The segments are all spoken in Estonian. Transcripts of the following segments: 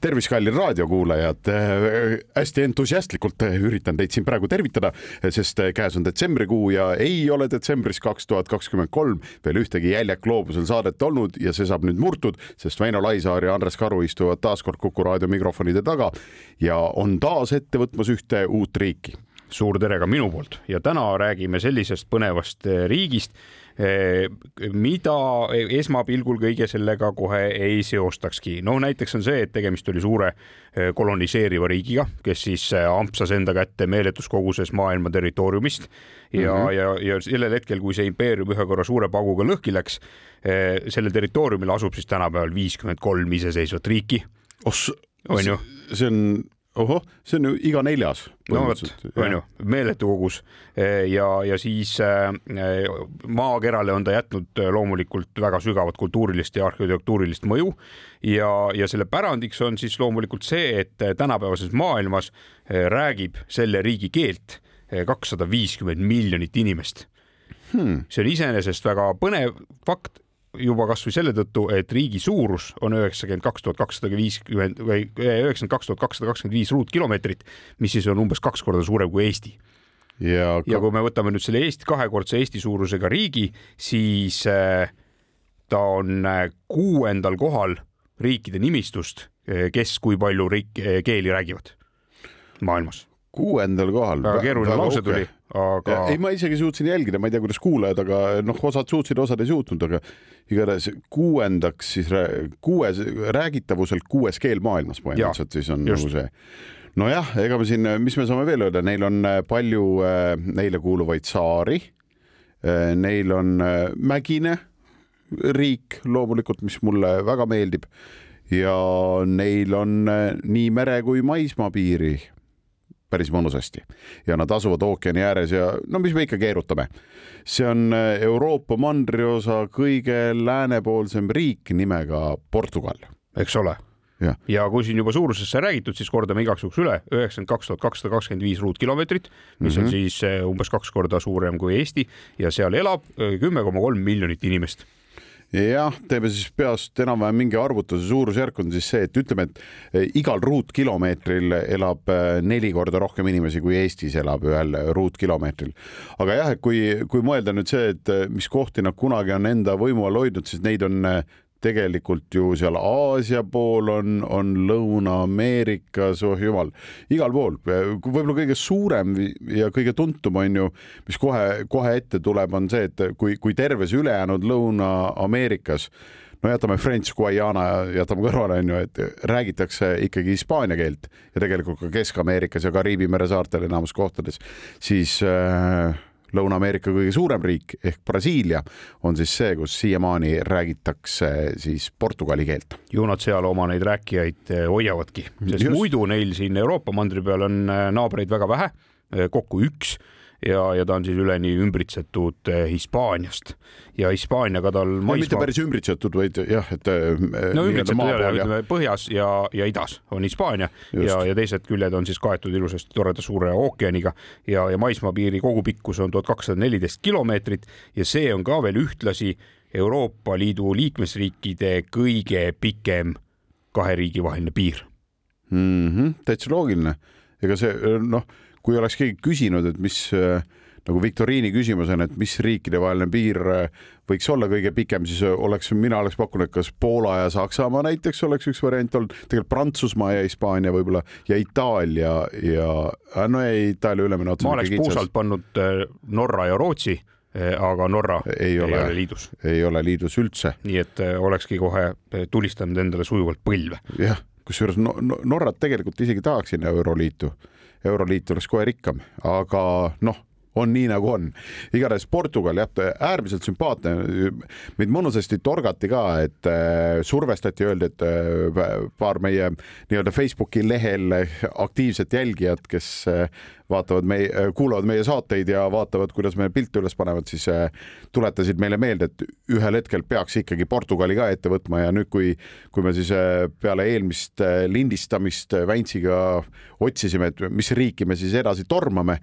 tervist, kallid raadiokuulajad. hästi entusiastlikult üritan teid siin praegu tervitada, sest käes on detsembrikuu ja ei ole detsembris kaks tuhat kakskümmend kolm veel ühtegi Jäljak gloobusel saadet olnud ja see saab nüüd murtud, sest Väino Laisaar ja Andres Karu istuvad taas kord Kuku raadio mikrofonide taga ja on taas ette võtmas ühte uut riiki suur tere ka minu poolt ja täna räägime sellisest põnevast riigist, mida esmapilgul kõige sellega kohe ei seostakski. no näiteks on see, et tegemist oli suure koloniseeriva riigiga, kes siis ampsas enda kätte meeletus koguses maailma territooriumist ja mm, -hmm. ja, ja sellel hetkel, kui see impeerium ühe korra suure pauguga lõhki läks, sellel territooriumil asub siis tänapäeval viiskümmend kolm iseseisvat riiki. on ju? see on ohoh, see on ju iga neljas. no vot, on ju, meeletu kogus ja, ja siis äh, maakerale on ta jätnud loomulikult väga sügavat kultuurilist ja arhitektuurilist mõju. Ja, ja selle pärandiks on siis loomulikult see, et tänapäevases maailmas räägib selle riigi keelt kakssada viiskümmend miljonit inimest. Hmm.. see on iseenesest väga põnev fakt juba kasvõi selle tõttu, et riigi suurus on üheksakümmend kaks tuhat kakssada viiskümmend või üheksakümmend kaks tuhat kakssada kakskümmend viis ruutkilomeetrit, mis siis on umbes kaks korda suurem kui Eesti. ja, ka... ja kui me võtame nüüd selle Eesti kahekordse Eesti suurusega riigi, siis äh, ta on äh, kuuendal kohal riikide nimistust, kes kui palju riik, keeli räägivad maailmas kuuendal kohal. väga keeruline lause tuli, aga. ei, ma isegi suutsin jälgida, ma ei tea, kuidas kuulajad, aga noh, osad suutsid, osad ei suutnud, aga igatahes kuuendaks siis kuues, räägitavuselt kuues keel maailmas põhimõtteliselt siis on just. nagu see. nojah, ega me siin, mis me saame veel öelda, neil on äh, palju äh, neile kuuluvaid saari. Äh, neil on mägine riik loomulikult, mis mulle väga meeldib ja neil on nii mere kui maismaapiiri päris mõnusasti ja nad asuvad ookeani ääres ja no mis me ikka keerutame. see on äh, Euroopa mandriosa kõige läänepoolsem riik nimega Portugal. eks ole. Ja. ja kui siin juba suurusest sai räägitud, siis kordame igaks juhuks üle, üheksakümmend kaks tuhat kakssada kakskümmend viis ruutkilomeetrit, mis mm -hmm. on mhm. siis äh, umbes kaks korda suurem kui Eesti ja seal elab äh, kümme koma kolm miljonit inimest jah, teeme siis peast enam-vähem mingi arvutuse, suurusjärk on siis see, et ütleme, et eh, igal ruutkilomeetril elab eh, neli korda rohkem inimesi, kui Eestis elab ühel ruutkilomeetril. aga jah, et kui, kui mõelda nüüd see, et eh, mis kohti nad kunagi on enda võimu all hoidnud, siis neid on tegelikult ju seal Aasia pool on, on Lõuna-Ameerikas, oh jumal, igal pool, võib-olla kõige suurem ja kõige tuntum on ju, mis kohe-kohe ette tuleb, on see, et kui, kui terves ülejäänud Lõuna-Ameerikas no jätame French Guiana jätame kõrvale, onju, et räägitakse ikkagi hispaania keelt ja tegelikult ka Kesk-Ameerikas ja Kariibi mere saartel enamus kohtades, siis äh, Lõuna-Ameerika kõige suurem riik ehk Brasiilia on siis see, kus siiamaani räägitakse siis portugali keelt. ju nad seal oma neid rääkijaid eh, hoiavadki, sest Just. muidu neil siin Euroopa mandri peal on eh, naabreid väga vähe, eh, kokku üks ja, ja ta on siis üleni ümbritsetud eh, Hispaaniast ja Hispaaniaga tal maismaa. mitte päris ümbritsetud, vaid jah, et. Eh, no ümbritsetud ei ole, ütleme põhjas ja, ja idas on Hispaania Just. ja, ja teised küljed on siis kaetud ilusasti toreda suure ookeaniga ja, ja maismaapiiri kogupikkus on tuhat kakssada neliteist kilomeetrit ja see on ka veel ühtlasi Euroopa Liidu liikmesriikide kõige pikem kahe riigi vaheline piir mm. -hmm, täitsa loogiline, ega see noh kui oleks keegi küsinud, et mis äh, nagu viktoriini küsimus on, et mis riikidevaheline piir äh, võiks olla kõige pikem, siis äh, oleks, mina oleks pakkunud, kas Poola ja Saksamaa näiteks oleks üks variant olnud, tegelikult Prantsusmaa ja Hispaania võib-olla ja Itaalia ja no ei, Itaalia ülemine ots. ma oleks puusalt pannud Norra ja Rootsi aga Norra ei ole, ei ole liidus. ei ole liidus üldse. nii et olekski kohe tulistanud endale sujuvalt põlve. jah, kusjuures no, no, Norrat tegelikult isegi tahaks sinna Euroliitu Euroliit oleks kohe rikkam, aga noh, on nii nagu on. igatahes Portugal jah, äärmiselt sümpaatne. meid mõnusasti torgati ka, et äh, survestati, öeldi, et äh, paar meie nii-öelda Facebooki lehel aktiivset jälgijat, kes äh, vaatavad meie, kuulavad meie saateid ja vaatavad, kuidas me pilte üles panevad, siis tuletasid meile meelde, et ühel hetkel peaks ikkagi Portugali ka ette võtma ja nüüd, kui, kui me siis peale eelmist lindistamist Väntsiga otsisime, et mis riiki me siis edasi tormame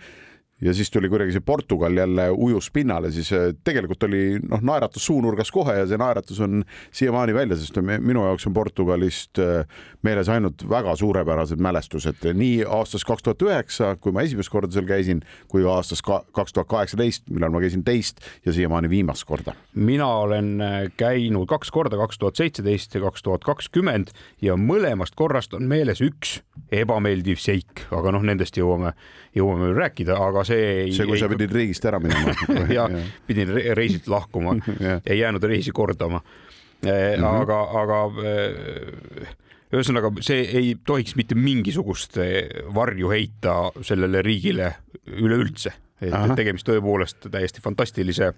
ja siis tuli kuidagi see Portugal jälle ujus pinnale, siis äh, tegelikult oli noh, naeratus suunurgas kohe ja see naeratus on siiamaani välja, sest minu jaoks on Portugalist äh, meeles ainult väga suurepärased mälestused nii aastast kaks tuhat üheksa, kui ma esimest korda seal käisin, kui ka aastast kaks tuhat kaheksateist, millal ma käisin teist ja siiamaani viimast korda. mina olen äh, käinud kaks korda, kaks tuhat seitseteist ja kaks tuhat kakskümmend ja mõlemast korrast on meeles üks ebameeldiv seik, aga noh, nendest jõuame, jõuame veel rääkida, aga see ei. see, kui ei... sa pidid riigist ära minema ja pidin reisilt lahkuma ei jäänud reisi kordama mm. -hmm. aga, aga eh, ühesõnaga, see ei tohiks mitte mingisugust eh, varju heita sellele riigile üleüldse, et Aha. tegemist tõepoolest täiesti fantastilise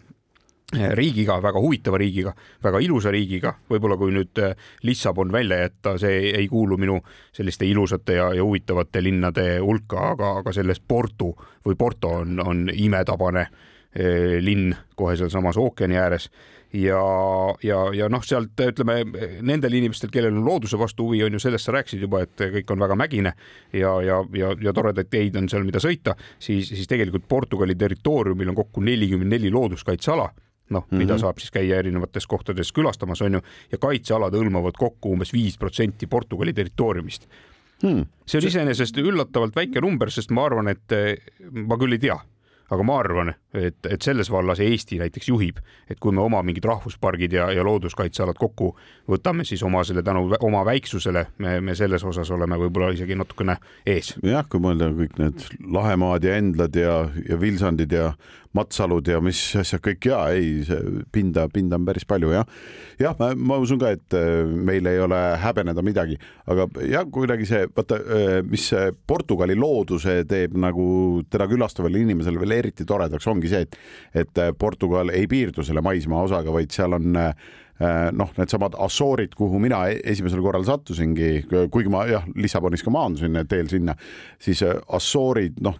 riigiga, väga huvitava riigiga, väga ilusa riigiga, võib-olla kui nüüd äh, Lissabon välja jätta, see ei kuulu minu selliste ilusate ja, ja huvitavate linnade hulka, aga, aga sellest Porto või Porto on, on imetabane eh, linn kohe sealsamas ookeani ääres. Ja, ja, ja noh, sealt ütleme nendel inimestel, kellel on looduse vastu huvi, on ju sellest sa rääkisid juba, et kõik on väga mägine ja, ja, ja, ja toredaid teid on seal, mida sõita, siis, siis tegelikult Portugali territooriumil on kokku nelikümmend neli looduskaitseala noh mm -hmm., mida saab siis käia erinevates kohtades külastamas, on ju, ja kaitsealad hõlmavad kokku umbes viis protsenti Portugali territooriumist hmm.. see on iseenesest üllatavalt väike number, sest ma arvan, et ma küll ei tea aga ma arvan, et, et selles vallas Eesti näiteks juhib, et kui me oma mingid rahvuspargid ja, ja looduskaitsealad kokku võtame, siis oma selle tänu oma väiksusele me, me selles osas oleme võib-olla isegi natukene ees. jah, kui mõelda kõik need Lahemaad ja Endlad ja, ja Vilsandid ja Matsalud ja mis asjad kõik ja ei, pinda, pinda on päris palju jah. jah, ma, ma usun ka, et äh, meil ei ole häbeneda midagi, aga jah, kuidagi see, vaata, äh, mis Portugali looduse teeb nagu teda külastavale inimesele veel eriti toredaks, ongi see, et, et Portugal ei piirdu selle maismaa osaga, vaid seal on äh, noh, needsamad Assoorid, kuhu mina e-, esimesel korral sattusingi, kuigi ma jah, Lissabonis ka maandusin teel sinna, siis Assoorid, noh,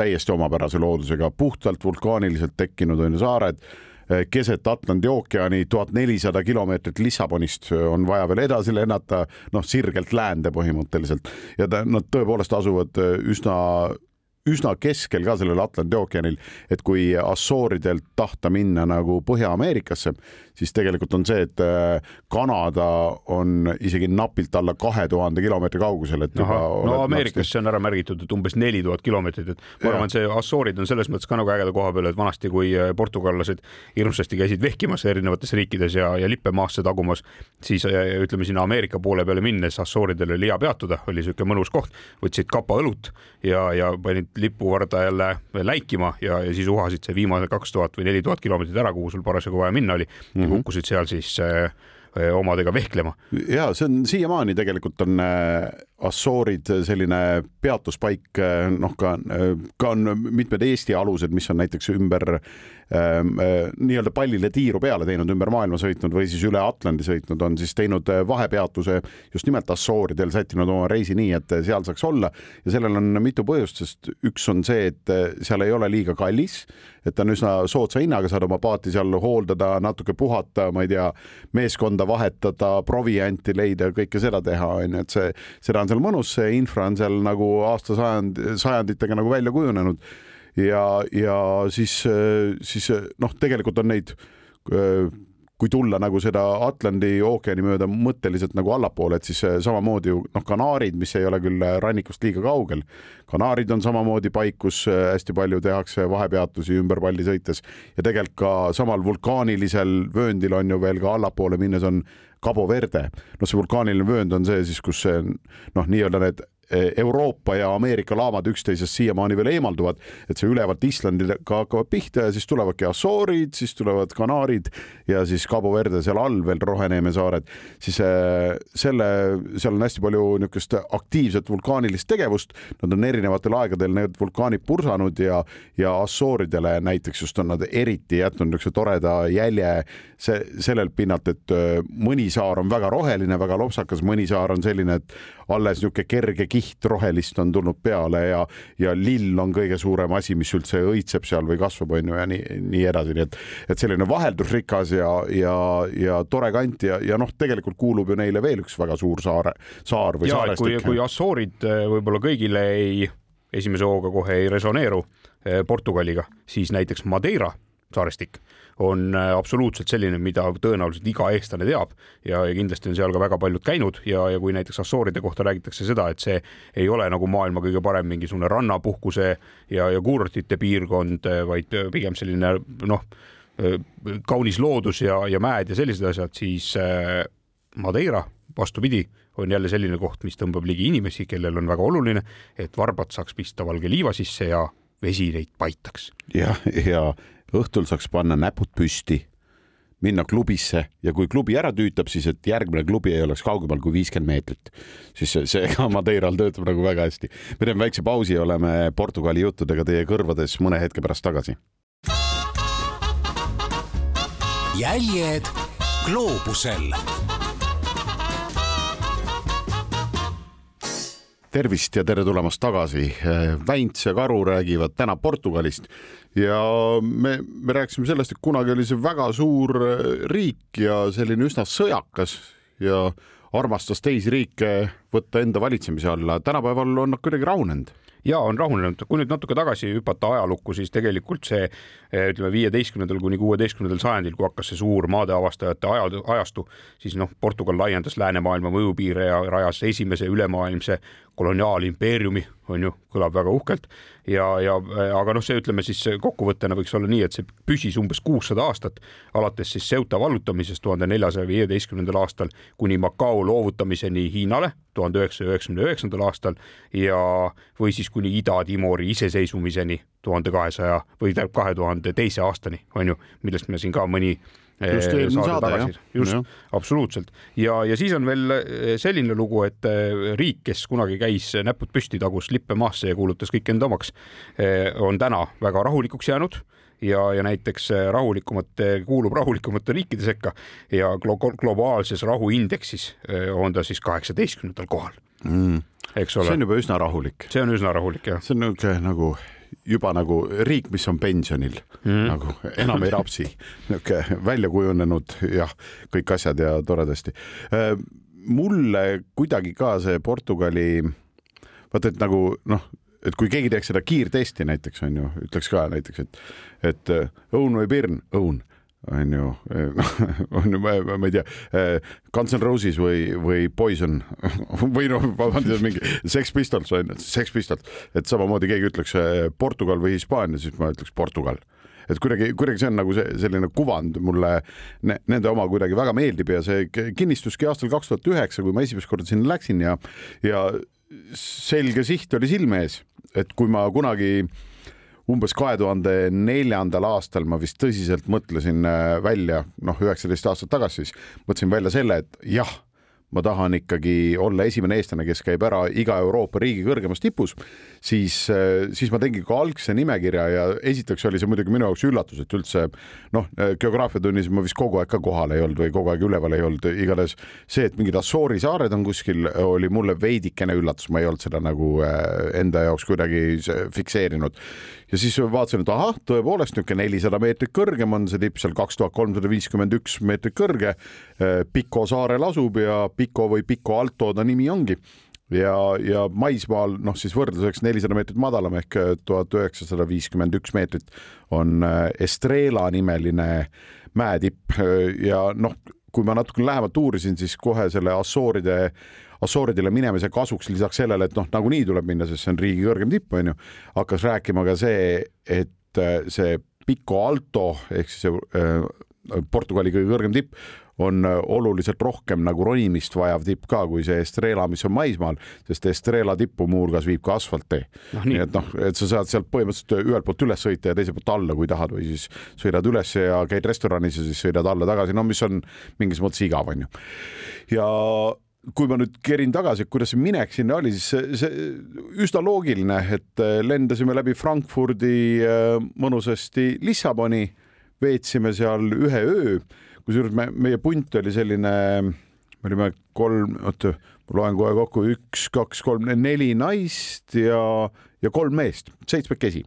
täiesti omapärase loodusega, puhtalt vulkaaniliselt tekkinud on ju saared keset Atlandi ookeani, tuhat nelisada kilomeetrit Lissabonist on vaja veel edasi lennata, noh, sirgelt läände põhimõtteliselt. Ja ta, nad tõepoolest asuvad üsna üsna keskel ka sellel Atlandi ookeanil, et kui Assooridelt tahta minna nagu Põhja-Ameerikasse, siis tegelikult on see, et äh, Kanada on isegi napilt alla kahe tuhande kilomeetri kaugusel, et Aha, no Ameerikas see on ära märgitud, et umbes neli tuhat kilomeetrit, et ma arvan, see Assoorid on selles mõttes ka nagu ägeda koha peal, et vanasti, kui äh, portugallased hirmsasti käisid vehkimas erinevates riikides ja, ja lippe maasse tagumas, siis äh, ütleme sinna Ameerika poole peale minnes Assooridel oli hea peatuda, oli niisugune mõnus koht, võtsid kapa õlut ja, ja panid lipuvarda jälle läikima ja, ja siis uhasid see viimase kaks tuhat või neli tuhat kilomeetrit ära, kuhu sul parasjagu vaja minna oli mm. -hmm Mhm. kukkusid seal siis äh, omadega vehklema. ja see on siiamaani tegelikult on äh, Assoorid selline peatuspaik, noh, ka, ka on mitmed Eesti alused, mis on näiteks ümber ähm, nii-öelda pallile tiiru peale teinud, ümber maailma sõitnud või siis üle Atlandi sõitnud, on siis teinud vahepeatuse just nimelt Assooridel, sättinud oma reisi nii, et seal saaks olla ja sellel on mitu põhjust, sest üks on see, et seal ei ole liiga kallis et on üsna soodsa hinnaga, saad oma paati seal hooldada, natuke puhata, ma ei tea, meeskonda vahetada, provianti leida, kõike seda teha, on ju, et see, seda on seal mõnus, see infra on seal nagu aastasajand, sajanditega nagu välja kujunenud. Ja, ja siis, siis noh, tegelikult on neid kui tulla nagu seda Atlandi ookeani mööda mõtteliselt nagu allapoole, et siis samamoodi ju noh, Kanaarid, mis ei ole küll rannikust liiga kaugel, Kanaarid on samamoodi paik, kus äh, hästi palju tehakse vahepeatusi ümber palli sõites ja tegelikult ka samal vulkaanilisel vööndil on ju veel ka allapoole minnes on Cabo Verde. noh, see vulkaaniline vöönd on see siis, kus see noh, nii-öelda need Euroopa ja Ameerika laamad üksteisest siiamaani veel eemalduvad, et see ülevalt Islandiga hakkavad pihta ja siis tulevadki Assoorid, siis tulevad Kanaarid ja siis Cabo Verde seal all veel Roheneeme saared, siis selle, seal on hästi palju niisugust aktiivset vulkaanilist tegevust. Nad on erinevatel aegadel need vulkaanid pursanud ja, ja Assooridele näiteks just on nad eriti jätnud niisuguse toreda jälje see, sellelt pinnalt, et mõni saar on väga roheline, väga lopsakas, mõni saar on selline, et alles niisugune kerge kiht rohelist on tulnud peale ja, ja lill on kõige suurem asi, mis üldse õitseb seal või kasvab, on ju, ja nii, nii edasi, nii et, et selline vaheldusrikas ja, ja, ja tore kant ja, ja noh, tegelikult kuulub ju neile veel üks väga suur saare, saar või ja, saarestik. kui, kui Assoorid eh, võib-olla kõigile ei, esimese hooga kohe ei resoneeru eh, Portugaliga, siis näiteks Madeira saarestik on äh, absoluutselt selline, mida tõenäoliselt iga eestlane teab ja, ja kindlasti on seal ka väga paljud käinud ja, ja kui näiteks Assooride kohta räägitakse seda, et see ei ole nagu maailma kõige parem mingisugune rannapuhkuse ja, ja kuurortite piirkond, äh, vaid äh, pigem selline noh, kaunis loodus ja, ja mäed ja sellised asjad, siis Madeira, vastupidi, on jälle selline koht, mis tõmbab ligi inimesi, kellel on väga oluline, et varbad saaks pista valge liiva sisse ja vesi neid paitaks. jah, ja, ja õhtul saaks panna näpud püsti, minna klubisse ja kui klubi ära tüütab, siis et järgmine klubi ei oleks kaugemal kui viiskümmend meetrit. siis see, ka Madeiral töötab nagu väga hästi. me teeme väikse pausi ja oleme Portugali juttudega teie kõrvades mõne hetke pärast tagasi. jäljed gloobusel tervist ja tere tulemast tagasi. Väints ja Karu räägivad täna Portugalist ja me, me rääkisime sellest, et kunagi oli see väga suur riik ja selline üsna sõjakas ja armastas teisi riike võtta enda valitsemise alla. tänapäeval on nad kuidagi rahunenud ja on rahunenud, kui nüüd natuke tagasi hüpata ajalukku, siis tegelikult see ütleme viieteistkümnendal kuni kuueteistkümnendal sajandil, kui hakkas see suur maadeavastajate aja, ajastu, siis noh, Portugal laiendas läänemaailma mõjupiire ja rajas esimese ülemaailmse koloniaalimpeeriumi, on ju, kõlab väga uhkelt. Ja, ja aga noh, see ütleme siis kokkuvõttena võiks olla nii, et see püsis umbes kuussada aastat, alates siis Ceuta vallutamisest tuhande neljasaja viieteistkümnendal aastal kuni Macao loovutamiseni Hiinale tuhande üheksasaja üheksakümne üheksandal aastal ja, või siis kuni Ida-Timori iseseisvumiseni tuhande kahesaja või tähendab kahe tuhande teise aastani, on ju, millest me siin ka mõni just eh, eelmine saade, jah. just, absoluutselt. ja, ja siis on veel eh, selline lugu, et eh, riik, kes kunagi käis näpud püsti, tagus lippe maasse ja kuulutas kõik enda omaks, on täna väga rahulikuks jäänud ja, ja näiteks rahulikumate, kuulub rahulikumate riikide sekka ja glo globaalses rahuindeksis on ta siis kaheksateistkümnendal kohal mm.. Eks ole. see on juba üsna rahulik. see on üsna rahulik, jah. see on niisugune nagu juba nagu riik, mis on pensionil mm., nagu enam ei rapsi, niisugune välja kujunenud jah, kõik asjad ja toredasti. Äh, mulle kuidagi ka see Portugali, vaata, et nagu noh, et kui keegi teeks seda kiirtesti näiteks on ju, ütleks ka näiteks, et, et äh, õun või pirn, õun on ju, on ju, ma, ei tea, Guns N Roses või, või Poison või noh, vabandust, mingi Sex Pistols on ju, Sex Pistols, et samamoodi keegi ütleks eh, Portugal või Hispaania, siis ma ütleks Portugal. Et kuidagi, kuidagi see on nagu see selline kuvand mulle ne, nende oma kuidagi väga meeldib ja see kinnistuski aastal kaks tuhat üheksa, kui ma esimest korda sinna läksin ja, ja selge siht oli silme ees, et kui ma kunagi äh, umbes kahe tuhande neljandal aastal ma vist tõsiselt mõtlesin äh, välja, noh, üheksateist aastat tagasi siis mõtlesin välja selle, et jah ma tahan ikkagi olla esimene eestlane, kes käib ära iga Euroopa riigi kõrgemas tipus, siis, siis ma tegin ka algse nimekirja ja esiteks oli see muidugi minu jaoks üllatus, et üldse noh, geograafiatunnis ma vist kogu aeg ka kohal ei olnud või kogu aeg üleval ei olnud, igatahes see, et mingid Assoori saared on kuskil, oli mulle veidikene üllatus, ma ei olnud seda nagu äh, enda jaoks kuidagi fikseerinud. Ja siis vaatasin, et ahah, tõepoolest niisugune nelisada meetrit kõrgem on see tipp seal kaks tuhat kolmsada viiskümmend üks meetrit kõrge. Äh, Piko saarel asub ja Pico või Pico Alto ta nimi ongi ja, ja maismaal noh, siis võrdluseks nelisada meetrit madalam ehk tuhat üheksasada viiskümmend üks meetrit on äh, Estrela nimeline mäetipp ja noh, kui ma natuke lähemalt uurisin, siis kohe selle Assooride, Assooridele minemise kasuks lisaks sellele, et noh, nagunii tuleb minna, sest see on riigi kõrgem tipp, onju, hakkas rääkima ka see, et äh, see Pico Alto ehk siis see äh, Portugali kõige kõrgem tipp on oluliselt rohkem nagu ronimist vajav tipp ka kui see Estrela, mis on maismaal, sest Estrela tippu muuhulgas viib ka asfalttee. Noh, nii. Et noh, et sa saad sealt põhimõtteliselt ühelt poolt üles sõita ja teiselt poolt alla, kui tahad, või siis sõidad üles ja käid restoranis ja siis sõidad alla tagasi, no mis on mingis mõttes igav, onju. ja kui ma nüüd kerin tagasi, kuidas see minek sinna oli, siis see, see üsna loogiline, et lendasime läbi Frankfurdi mõnusasti Lissaboni, veetsime seal ühe öö, kusjuures me, meie punt oli selline, me olime kolm, oota, ma loen kohe kokku, üks, kaks, kolm, neli naist ja, ja kolm meest, seitsmekesi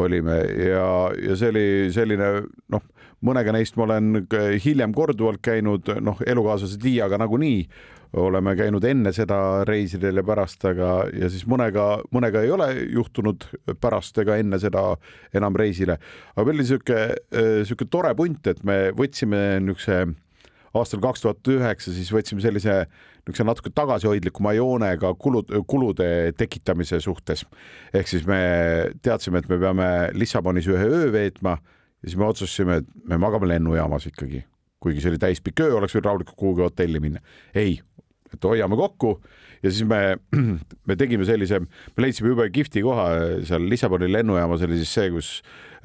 olime ja, ja see oli selline noh, mõnega neist ma olen hiljem korduvalt käinud, noh, elukaaslase Tiiaga nagunii oleme käinud enne seda reisidel ja pärast, aga ja siis mõnega, mõnega ei ole juhtunud pärast ega enne seda enam reisile. aga meil oli sihuke, sihuke tore punt, et me võtsime niisuguse aastal kaks tuhat üheksa, siis võtsime sellise niisuguse natuke tagasihoidlikuma joonega kulud, kulude tekitamise suhtes. ehk siis me teadsime, et me peame Lissabonis ühe öö veetma ja siis me otsustasime, et me magame lennujaamas ikkagi, kuigi see oli täispikk öö, oleks võinud rahulikult kuhugi hotelli minna. ei, et hoiame kokku ja siis me, me tegime sellise, me leidsime jube kihvti koha seal Lissaboni lennujaamas oli siis see, kus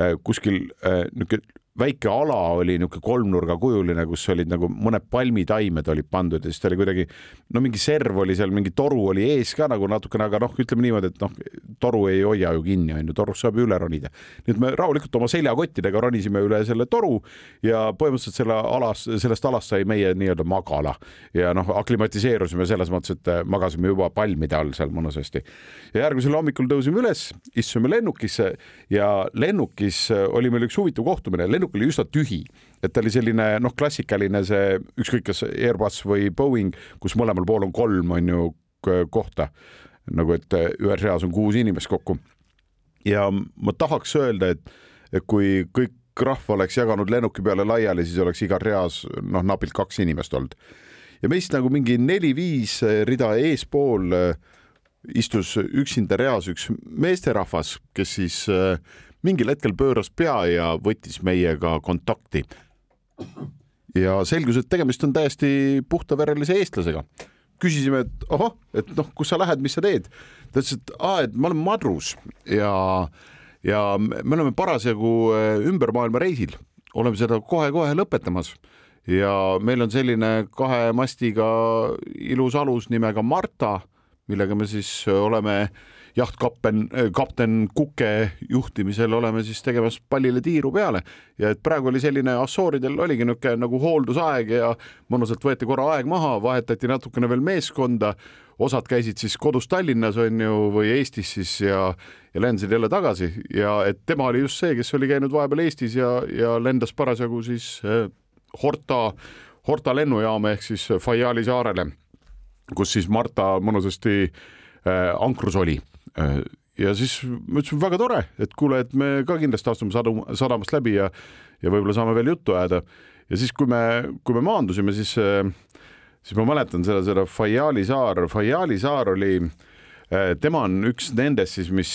äh, kuskil äh, niisugune väike ala oli niisugune kolmnurgakujuline, kus olid nagu mõned palmitaimed olid pandud ja siis ta oli kuidagi, no mingi serv oli seal, mingi toru oli ees ka nagu natukene, aga noh, ütleme niimoodi, et noh, toru ei hoia ju kinni, onju, torust saab ju üle ronida. nii et me rahulikult oma seljakottidega ronisime üle selle toru ja põhimõtteliselt selle alas, sellest alast sai meie nii-öelda magala ja noh, aklimatiseerusime selles mõttes, et magasime juba palmide all seal mõnusasti. ja järgmisel hommikul tõusime üles, istusime lennukisse ja lennukis oli meil üks huvitav kohtumine, lennuk lennuk oli üsna tühi, et ta oli selline noh, klassikaline see ükskõik kas Airbus või Boeing, kus mõlemal pool on kolm, on ju kohta nagu, et ühes reas on kuus inimest kokku. ja ma tahaks öelda, et, kui kõik rahva oleks jaganud lennuki peale laiali, siis oleks igal reas noh, napilt kaks inimest olnud. ja meist nagu mingi neli-viis rida eespool istus üksinda reas üks meesterahvas, kes siis mingil hetkel pööras pea ja võttis meiega kontakti. ja selgus, et tegemist on täiesti puhtaverelise eestlasega. küsisime, et ohoh, et noh, kus sa lähed, mis sa teed? ta ütles, et aa, et ma olen madrus ja, ja me oleme parasjagu äh, ümber maailma reisil, oleme seda kohe-kohe lõpetamas ja meil on selline kahe mastiga ilus alus nimega Marta, millega me siis oleme äh, jahtkapten, kapten Kuke juhtimisel oleme siis tegemas pallile tiiru peale. Ja et praegu oli selline Assooridel oligi niisugune nagu hooldusaeg ja mõnusalt võeti korra aeg maha, vahetati natukene veel meeskonda, osad käisid siis kodus Tallinnas on ju või Eestis siis ja, ja lendasid jälle tagasi. Ja et tema oli just see, kes oli käinud vahepeal Eestis ja, ja lendas parasjagu siis eh, Horta, Horta lennujaama ehk siis Fayali saarele, kus siis Marta mõnusasti äh, ankrus oli. Äh, ja siis ma ütlesin, väga tore, et kuule, et me ka kindlasti astume sadam, sadamast läbi ja, ja võib-olla saame veel juttu ajada. ja siis, kui me, kui me maandusime, siis, äh, siis ma mäletan seda, seda Fayali saar, Fayali saar oli, äh, tema on üks nendest siis, mis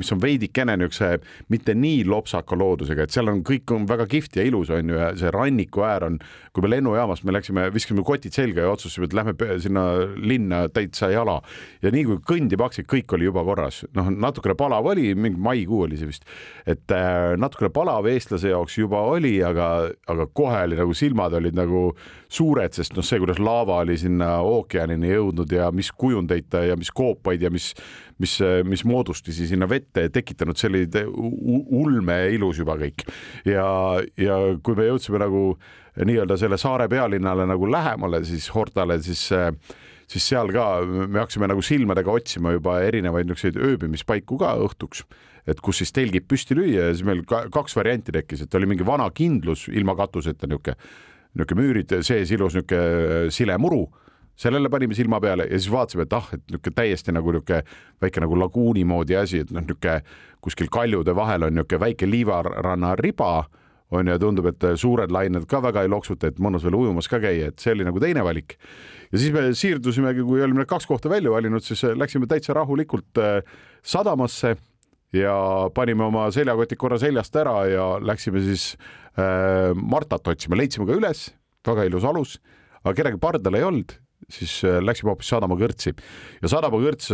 mis on veidikene niisuguse mitte nii lopsaka loodusega, et seal on, kõik on väga kihvt ja ilus, on ju, ja see ranniku äär on, kui me lennujaamast, me läksime, viskasime kotid selga ja otsustasime, et lähme sinna linna täitsa jala. ja nii kui kõndima hakkasid, kõik oli juba korras, noh, natukene palav oli, mingi maikuu oli see vist, et äh, natukene palav eestlase jaoks juba oli, aga, aga kohe oli nagu silmad olid nagu suured, sest noh, see, kuidas laava oli sinna ookeanini jõudnud ja mis kujundeid ta ja mis koopaid ja mis mis, mis moodustusi sinna vette tekitanud, see oli ulme ilus juba kõik. ja, ja kui me jõudsime nagu nii-öelda selle saare pealinnale nagu lähemale, siis Hortale, siis siis seal ka me hakkasime nagu silmadega otsima juba erinevaid niisuguseid ööbimispaiku ka õhtuks, et kus siis telgid püsti lüüa ja siis meil ka, kaks varianti tekkis, et oli mingi vana kindlus ilma katuseta niisugune, niisugune müürid sees ilus niisugune silemuru sellele panime silma peale ja siis vaatasime, et ah, et niisugune täiesti nagu niisugune väike nagu laguuni moodi asi, et noh, niisugune kuskil kaljude vahel on niisugune väike liivaranna riba on ju, tundub, et suured lained ka väga ei loksuta, et mõnus veel ujumas ka käia, et see oli nagu teine valik. ja siis me siirdusimegi, kui olime kaks kohta välja valinud, siis läksime täitsa rahulikult äh, sadamasse ja panime oma seljakotid korra seljast ära ja läksime siis äh, Martat otsima, leidsime ka üles väga ilus alus, aga kedagi pardal ei olnud siis äh, läksime hoopis Sadama kõrtsi. Ja Sadama kõrts,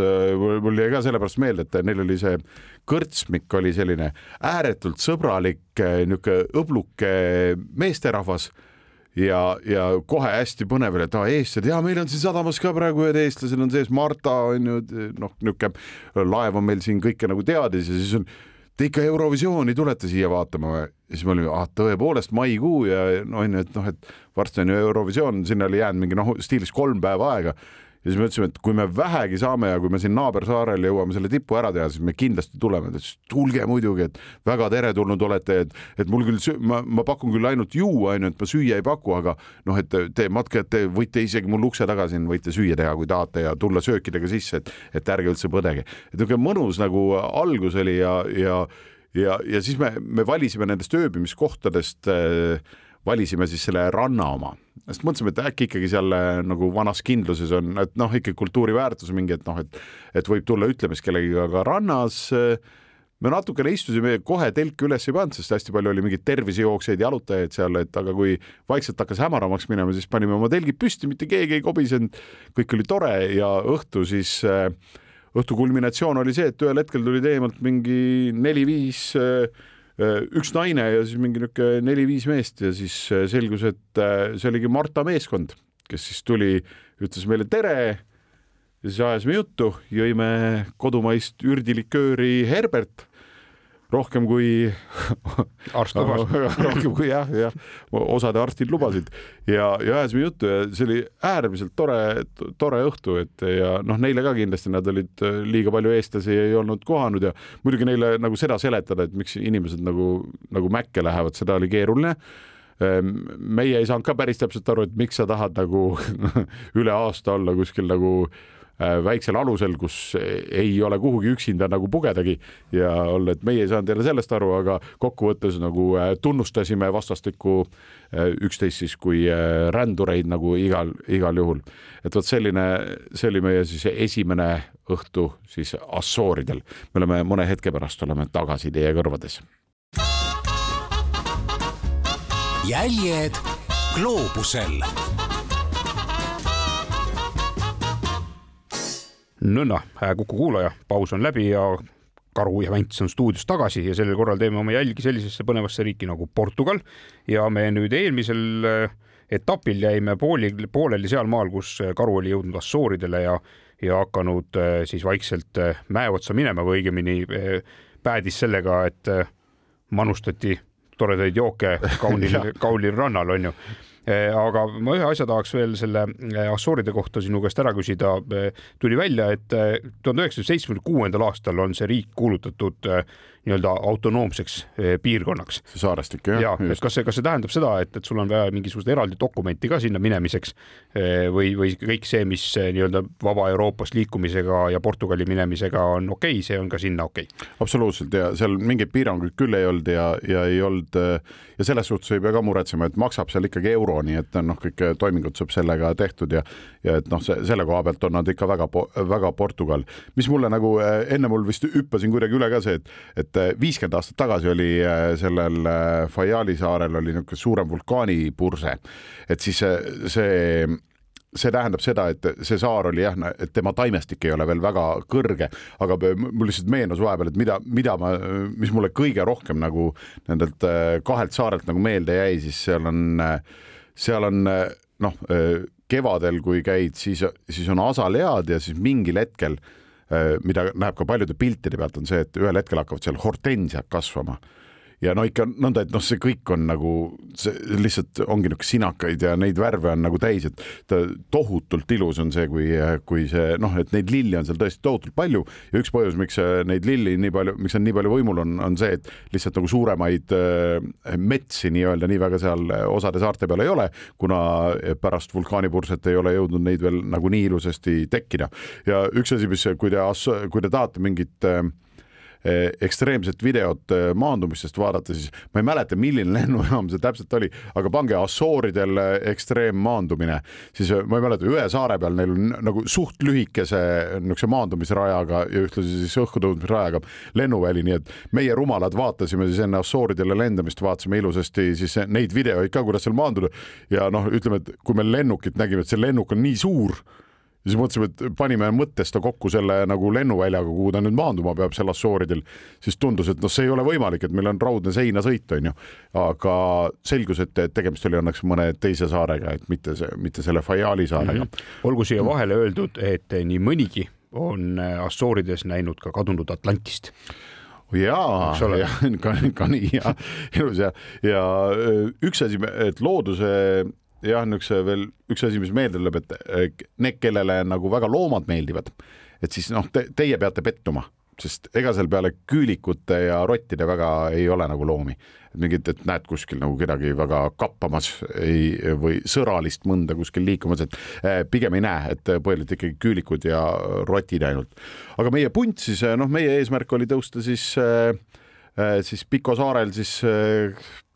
mul jäi ka sellepärast meelde, et neil oli see kõrtsmik oli selline ääretult sõbralik niisugune õbluke meesterahvas ja, ja kohe hästi põnev oli, et aa, eestlased ja meil on siin sadamas ka praegu ühed eestlased on sees, Marta on ju, noh, niisugune laev on meil siin kõike nagu teadis ja siis on, te ikka Eurovisiooni tulete siia vaatama või? ja siis me olime, ah tõepoolest maikuu ja no on ju, et noh, et varsti on ju Eurovisioon, sinna oli jäänud mingi noh, stiilis kolm päeva aega ja siis me ütlesime, et kui me vähegi saame ja kui me siin naabersaarel jõuame selle tipu ära teha, siis me kindlasti tuleme. ta ütles, tulge muidugi, et väga teretulnud olete, et, et mul küll, ma, ma pakun küll ainult juua, onju, et ma süüa ei paku, aga noh, et te matke, et te võite isegi mul ukse taga siin võite süüa teha, kui tahate ja tulla söökidega sisse, et, et ärge üldse põdege. et niisugune mõnus nagu algus oli ja, ja, ja, ja siis me, me valisime nendest ööbimiskohtadest äh, valisime siis selle ranna oma, sest mõtlesime, et äkki ikkagi seal nagu vanas kindluses on, et noh, ikka kultuuriväärtus mingi, et noh, et et võib tulla ütlemist kellegiga, aga rannas. Me natukene istusime, kohe telke üles ei pannud, sest hästi palju oli mingeid tervisejooksjaid jalutajaid seal, et aga kui vaikselt hakkas hämaramaks minema, siis panime oma telgid püsti, mitte keegi ei kobisenud, kõik oli tore ja õhtu siis õhtu kulminatsioon oli see, et ühel hetkel tuli teemalt mingi neli-viis Äh, üks naine ja siis mingi niisugune neli-viis meest ja siis äh, selgus, et äh, see oligi Marta meeskond, kes siis tuli, ütles meile tere ja siis ajasime juttu, jõime kodumaist ürdilikööri Herbert rohkem kui arst lubas. Rohkem kui jah, jah, osade arstid lubasid. Ja, ja ajasime juttu ja see oli äärmiselt tore, tore õhtu, et ja noh, neile ka kindlasti nad olid äh, liiga palju eestlasi ei olnud kohanud ja muidugi neile nagu seda seletada, et miks inimesed nagu, nagu mäkke lähevad, seda oli keeruline. Ehm, meie ei saanud ka päris täpselt aru, et miks sa tahad nagu üle aasta olla kuskil nagu Äh, väiksel alusel, kus ei ole kuhugi üksinda nagu pugedagi ja olla, et meie ei saanud jälle sellest aru, aga kokkuvõttes nagu äh, tunnustasime vastastikku äh, üksteist siis kui rändureid nagu igal, igal juhul. et vot selline, see oli meie siis esimene õhtu siis Assooridel. me oleme mõne hetke pärast oleme tagasi teie kõrvades. jäljed gloobusel nõnda, äh, Kuku kuulaja, paus on läbi ja Karu ja Vents on stuudios tagasi ja sellel korral teeme oma jälgi sellisesse põnevasse riiki nagu Portugal. Ja me nüüd eelmisel äh, etapil jäime pooli, pooleli sealmaal, kus äh, Karu oli jõudnud Assooridele ja, ja hakanud siis vaikselt mäe otsa minema või õigemini päädis sellega, et manustati toredaid jooke kaunil kaunil rannal, onju aga ma ühe asja tahaks veel selle eh, Assooride kohta sinu käest ära küsida. Eh, tuli välja, et tuhande üheksasaja seitsmekümne kuuendal aastal on see riik kuulutatud nii-öelda autonoomseks piirkonnaks. see saarestik jah. ja, et kas see, kas see tähendab seda, et, et sul on vaja mingisugust eraldi dokumenti ka sinna minemiseks või, või kõik see, mis nii-öelda vaba Euroopas liikumisega ja Portugali minemisega on okei okay,, see on ka sinna okei okay.? absoluutselt ja seal mingeid piiranguid küll ei olnud ja, ja ei olnud ja selles suhtes ei pea ka muretsema, et maksab seal ikkagi euro nii et noh, kõik toimingud saab sellega tehtud ja ja et noh, see selle koha pealt on nad ikka väga, väga Portugal. mis mulle nagu eh, enne mul vist hüppasin kuidagi üle ka see, et, et eh, viiskümmend aastat tagasi oli eh, sellel Fajali saarel oli niisugune suurem vulkaanipurse, et siis see, see tähendab seda, et see saar oli jah, et tema taimestik ei ole veel väga kõrge, aga mul lihtsalt meenus vahepeal, et mida, mida ma, mis mulle kõige rohkem nagu nendelt kahelt saarelt nagu meelde jäi, siis seal on äh, seal on noh, kevadel, kui käid, siis, siis on asalead ja siis mingil hetkel, mida näeb ka paljude piltide pealt, on see, et ühel hetkel hakkavad seal hortensiad kasvama ja no ikka nõnda, et noh, see kõik on nagu, see lihtsalt ongi niisugune sinakaid ja neid värve on nagu täis, et ta tohutult ilus on see, kui, kui see noh, et neid lilli on seal tõesti tohutult palju ja üks põhjus, miks neid lilli nii palju, miks on nii palju võimul, on, on see, et lihtsalt nagu suuremaid äh, metsi nii-öelda nii väga seal osade saarte peal ei ole, kuna pärast vulkaanipurset ei ole jõudnud neid veel nagu nii ilusasti tekkida. ja üks asi, mis, kui te, kui te tahate mingit äh, ekstreemset videot eh, maandumistest vaadata, siis ma ei mäleta, milline lennujaam see täpselt oli, aga pange Assooridel eh, ekstreemmaandumine, siis ma ei mäleta, ühe saare peal neil on nagu suht lühikese niisuguse maandumisrajaga ja ühtlasi siis õhku tõusmisrajaga lennuväli, nii et meie rumalad vaatasime siis enne Assooridele lendamist, vaatasime ilusasti siis neid videoid ka, kuidas seal maanduda. Ja noh, ütleme, et kui me lennukit nägime, et see lennuk on nii suur siis mõtlesime, et panime mõttes ta kokku selle nagu lennuväljaga, kuhu ta nüüd maanduma peab seal Assooridel, siis tundus, et noh, see ei ole võimalik, et meil on raudne seinasõit, onju. aga selgus, et tegemist oli õnneks mõne teise saarega, et mitte see, mitte selle Fayali saarega mm. -hmm. olgu siia vahele öeldud, et nii mõnigi on Assoorides näinud ka kadunud Atlantist jaa, ja, ka, ka nii ja ilus ja, ja üks asi, et looduse jah, niisuguse veel üks asi, mis meelde tuleb, et need, kellele nagu väga loomad meeldivad, et siis noh te,, teie peate pettuma, sest ega seal peale küülikute ja rottide väga ei ole nagu loomi. mingit, et näed kuskil nagu kedagi väga kappamas ei, või sõralist mõnda kuskil liikumas, et eh, pigem ei näe, et põhiliselt ikkagi küülikud ja rotid ainult. aga meie punt siis, noh, meie eesmärk oli tõusta siis eh, eh, siis Piko saarel siis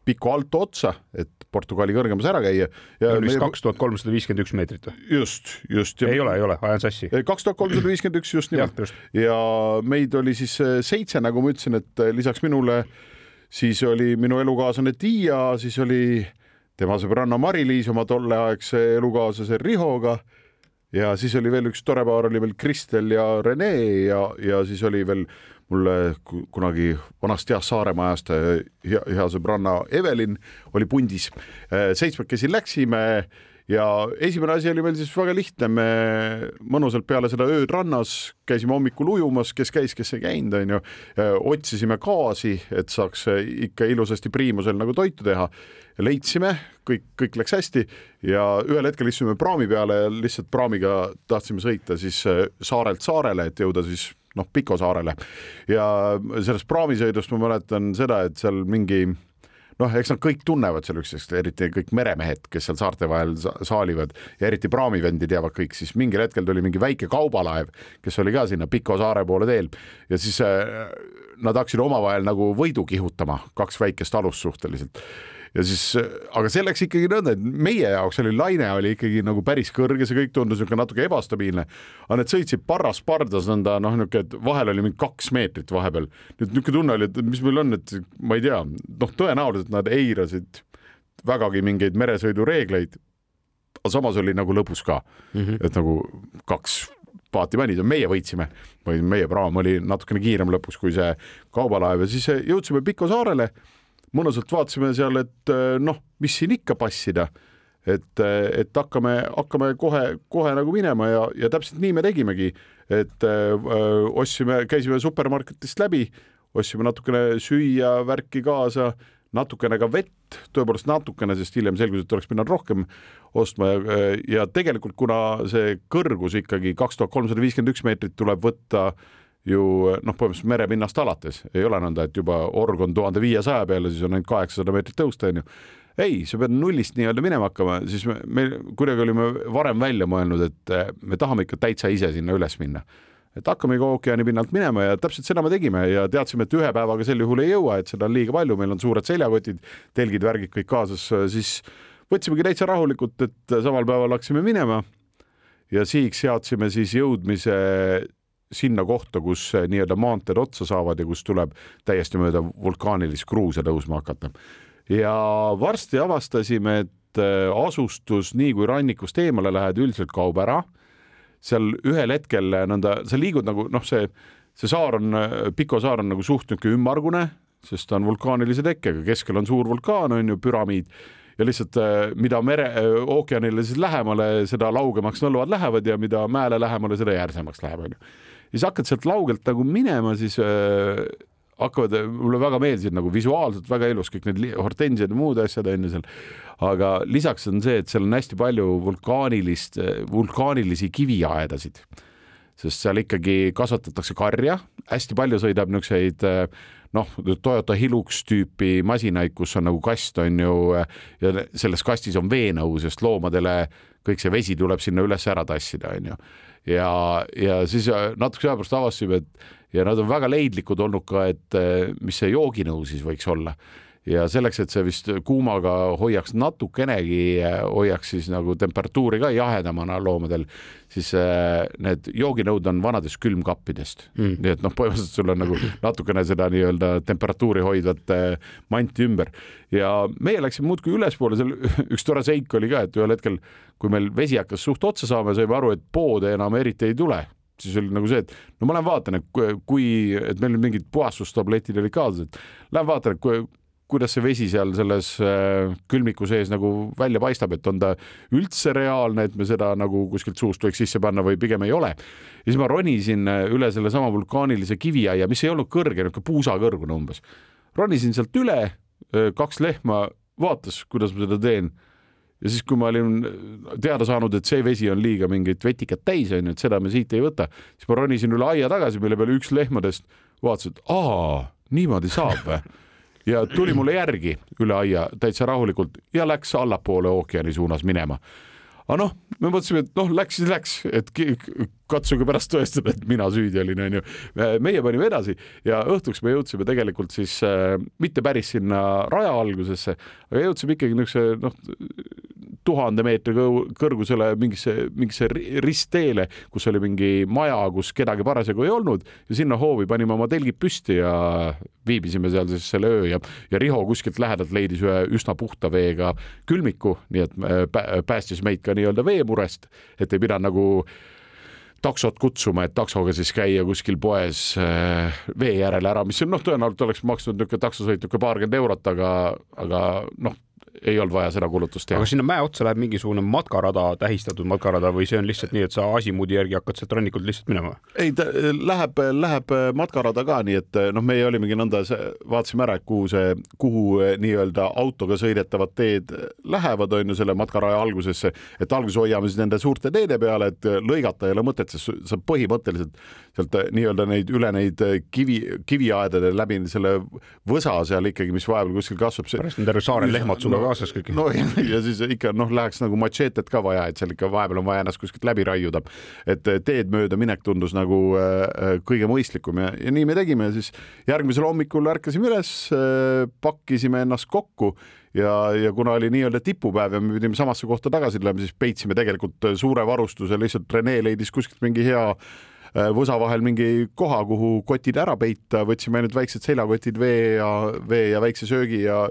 Pico Alto otsa, et Portugali kõrgemas ära käia. ja on vist kaks tuhat kolmsada viiskümmend üks meetrit või? just, just. ei ole, ei ole, ajan sassi. kaks tuhat kolmsada viiskümmend üks just nimelt. ja meid oli siis äh, seitse, nagu ma ütlesin, et äh, lisaks minule siis oli minu elukaaslane Tiia, siis oli tema sõbranna Mari-Liis oma tolleaegse elukaaslase Rihoga ja siis oli veel üks tore paar oli veel Kristel ja Rene ja, ja siis oli veel mulle kunagi vanast heast Saaremaa ajast äh, hea, hea sõbranna Evelin oli pundis. Äh, seitsmekesi läksime ja esimene asi oli meil siis väga lihtne, me mõnusalt peale seda ööd rannas käisime hommikul ujumas, kes käis, kes ei käinud, onju. otsisime gaasi, et saaks ikka ilusasti priimusel nagu toitu teha. leidsime, kõik, kõik läks hästi ja ühel hetkel istusime praami peale ja lihtsalt praamiga tahtsime sõita siis saarelt saarele, et jõuda siis noh, Piko saarele. Ja sellest praamisõidust ma mäletan seda, et seal mingi noh, eks nad kõik tunnevad seal üksteist, eriti kõik meremehed, kes seal saarte vahel saalivad ja eriti praamivendid teavad kõik, siis mingil hetkel tuli mingi väike kaubalaev, kes oli ka sinna Piko saare poole teel. Ja siis äh, nad hakkasid omavahel nagu võidu kihutama, kaks väikest alust suhteliselt ja siis, aga see läks ikkagi nõnda, et meie jaoks oli laine oli ikkagi nagu päris kõrge, see kõik tundus niisugune natuke ebastabiilne. aga need sõitsid parras pardas nõnda noh, niisugune, et vahel oli mingi kaks meetrit vahepeal. nüüd niisugune tunne oli, et mis meil on, et ma ei tea, noh, tõenäoliselt nad eirasid vägagi mingeid meresõidureegleid. aga samas oli nagu lõbus ka mm, -hmm. et nagu kaks paati männid ja meie võitsime või meie praam oli natukene kiirem lõpuks kui see kaubalaev ja siis jõudsime Piko saarele mõnusalt vaatasime seal, et eh, noh, mis siin ikka passida, et, eh, et hakkame, hakkame kohe-kohe nagu minema ja, ja täpselt nii me tegimegi, et öö, eh, ostsime, käisime supermarketist läbi, ostsime natukene süüa, värki kaasa, natukene ka vett, tõepoolest natukene, sest hiljem selgus, et oleks pidanud rohkem ostma. Ja, ja tegelikult, kuna see kõrgus ikkagi kaks tuhat kolmsada viiskümmend üks meetrit tuleb võtta äh, ju noh, põhimõtteliselt merepinnast alates, ei ole nõnda, et juba org on tuhande viiesaja peale, siis on ainult kaheksasada meetrit tõusta, onju. ei, sa pead nullist nii-öelda minema hakkama, siis me, me kuidagi olime varem välja mõelnud, et eh, me tahame ikka täitsa ise sinna üles minna. Et hakkamegi ookeani pinnalt minema ja täpselt seda me tegime ja teadsime, et ühe päevaga sel juhul ei jõua, et seda on liiga palju, meil on suured seljakotid, telgid, värgid kõik kaasas, siis võtsimegi täitsa rahulikult, et samal päeval hakkasime minema. Ja sihiks seadsime siis jõudmise sinna kohta, kus nii-öelda maanteed otsa saavad ja kus tuleb täiesti mööda vulkaanilist kruusa tõusma hakata. ja varsti avastasime, et äh, asustus, nii kui rannikust eemale lähed, üldiselt kaob ära. seal ühel hetkel nõnda, sa liigud nagu noh, see, see saar on, Piko saar on nagu suht niisugune ümmargune, sest ta on vulkaanilise tekkega, keskel on suur vulkaan, on ju, püramiid ja lihtsalt mida mere, ookeanile siis lähemale, seda laugemaks nõlvad lähevad ja mida mäele lähemale, seda järsemaks läheb, onju siis hakkad sealt laugelt nagu minema, siis äh, hakkavad, mulle väga meeldisid nagu visuaalselt väga ilus kõik need hortensiad ja muud asjad on ju seal. aga lisaks on see, et seal on hästi palju vulkaanilist, vulkaanilisi kiviaedasid sest seal ikkagi kasvatatakse karja hästi palju sõidab niisuguseid noh, Toyota Hilux tüüpi masinaid, kus on nagu kast on ju ja selles kastis on veenõu, sest loomadele kõik see vesi tuleb sinna üles ära tassida, onju. ja, ja siis natukese aja pärast avastasime, et ja nad on väga leidlikud olnud ka, et mis see jooginõu siis võiks olla ja selleks, et see vist kuumaga hoiaks natukenegi, hoiaks siis nagu temperatuuri ka jahedamana loomadel, siis äh, need jooginõud on vanadest külmkappidest. Mm.. nii et noh, põhimõtteliselt sul on nagu natukene seda nii-öelda temperatuuri hoidvat äh, manti ümber. Ja meie läksime muudkui ülespoole, seal üks tore seik oli ka, et ühel hetkel, kui meil vesi hakkas suht otsa saama, saime aru, et poode enam eriti ei tule. Siis oli nagu see, et no ma lähen vaatan, et kui, et meil mingid puhastustabletid olid kaasas, et lähen vaatan, et kui, kuidas see vesi seal selles äh, külmiku sees nagu välja paistab, et on ta üldse reaalne, et me seda nagu kuskilt suust võiks sisse panna või pigem ei ole. ja siis ma ronisin äh, üle sellesama vulkaanilise kiviaia, mis ei olnud kõrge, niisugune puusakõrgune umbes. ronisin sealt üle, äh, kaks lehma vaatas, kuidas ma seda teen ja siis, kui ma olin teada saanud, et see vesi on liiga mingit vetikat täis, onju, et seda me siit ei võta, siis ma ronisin üle aia tagasi, mille peale üks lehmadest vaatas, et aa, niimoodi saab või ja tuli mulle järgi üle aia täitsa rahulikult ja läks allapoole ookeani suunas minema. aga noh, me mõtlesime, et noh, läks siis läks, et katsuge pärast tõestada, et mina süüdi olin, onju. meie panime edasi ja õhtuks me jõudsime tegelikult siis äh, mitte päris sinna raja algusesse, aga jõudsime ikkagi niisuguse noh, tuhande meetri kõrgusele mingisse, mingisse ristteele, kus oli mingi maja, kus kedagi parasjagu ei olnud ja sinna hoovi panime oma telgid püsti ja viibisime seal siis selle öö ja, ja Riho kuskilt lähedalt leidis ühe üsna puhta veega külmiku, nii et äh, päästis meid ka nii-öelda veemurest, et ei pidanud nagu taksot kutsuma, et taksoga siis käia kuskil poes äh, vee järele ära, mis on noh, tõenäoliselt oleks maksnud niisugune taksosõit niisugune paarkümmend eurot, aga, aga noh ei olnud vaja seda kulutust teha. aga sinna mäe otsa läheb mingisugune matkarada, tähistatud matkarada või see on lihtsalt nii, et sa Asimuudi järgi hakkad sealt rannikult lihtsalt minema? ei, ta läheb, läheb matkarada ka, nii et noh, meie olimegi nõnda, vaatasime ära, et kuhu see, kuhu nii-öelda autoga sõidetavad teed lähevad, on ju, selle matkaraja algusesse, et alguses hoiame siis nende suurte teede peale, et lõigata ei ole mõtet, sest sa põhimõtteliselt sealt nii-öelda neid üle neid kivi, kiviaedade läbi selle võsa seal ikkagi, mis vahepeal kuskil kasvab. pärast on terve saarel lehmad sulle no, kaasas kõik. no ja, ja siis ikka noh, läheks nagu matšeetet ka vaja, et seal ikka vahepeal on vaja ennast kuskilt läbi raiuda. et eh, teed mööda minek tundus nagu äh, kõige mõistlikum ja, ja nii me tegime, siis järgmisel hommikul ärkasime üles äh,, pakkisime ennast kokku ja, ja kuna oli nii-öelda tipupäev ja me pidime samasse kohta tagasi tulema, siis peitsime tegelikult suure varustuse, lihtsalt Rene leidis kuskilt mingi hea Äh, võsa vahel mingi koha, kuhu kotid ära peita, võtsime ainult väiksed seljakotid vee ja vee ja väikse söögi ja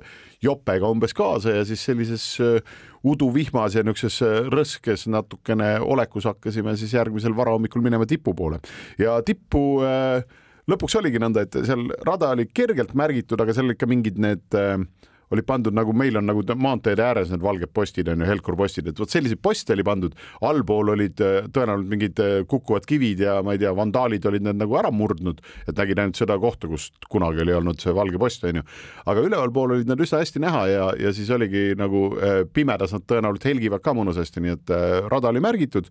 jopega umbes kaasa ja siis sellises äh, uduvihmas ja niisuguses äh, rõskes natukene olekus hakkasime siis järgmisel varahommikul minema tipu poole. Ja tippu lõpuks oligi nõnda, et seal rada oli kergelt märgitud, aga seal ikka mingid need äh, olid pandud nagu meil on nagu maanteede ääres need valged postid on ju, Helkur postid, et vot selliseid poste oli pandud, allpool olid äh, tõenäoliselt mingid äh, kukkuvad kivid ja ma ei tea, vandaalid olid need nagu ära murdnud, et nägid ainult seda kohta, kus kunagi oli olnud see valge post on ju. aga ülevalpool olid nad üsna hästi näha ja, ja siis oligi nagu äh, pimedas nad tõenäoliselt helgivad ka mõnusasti, nii et rada oli märgitud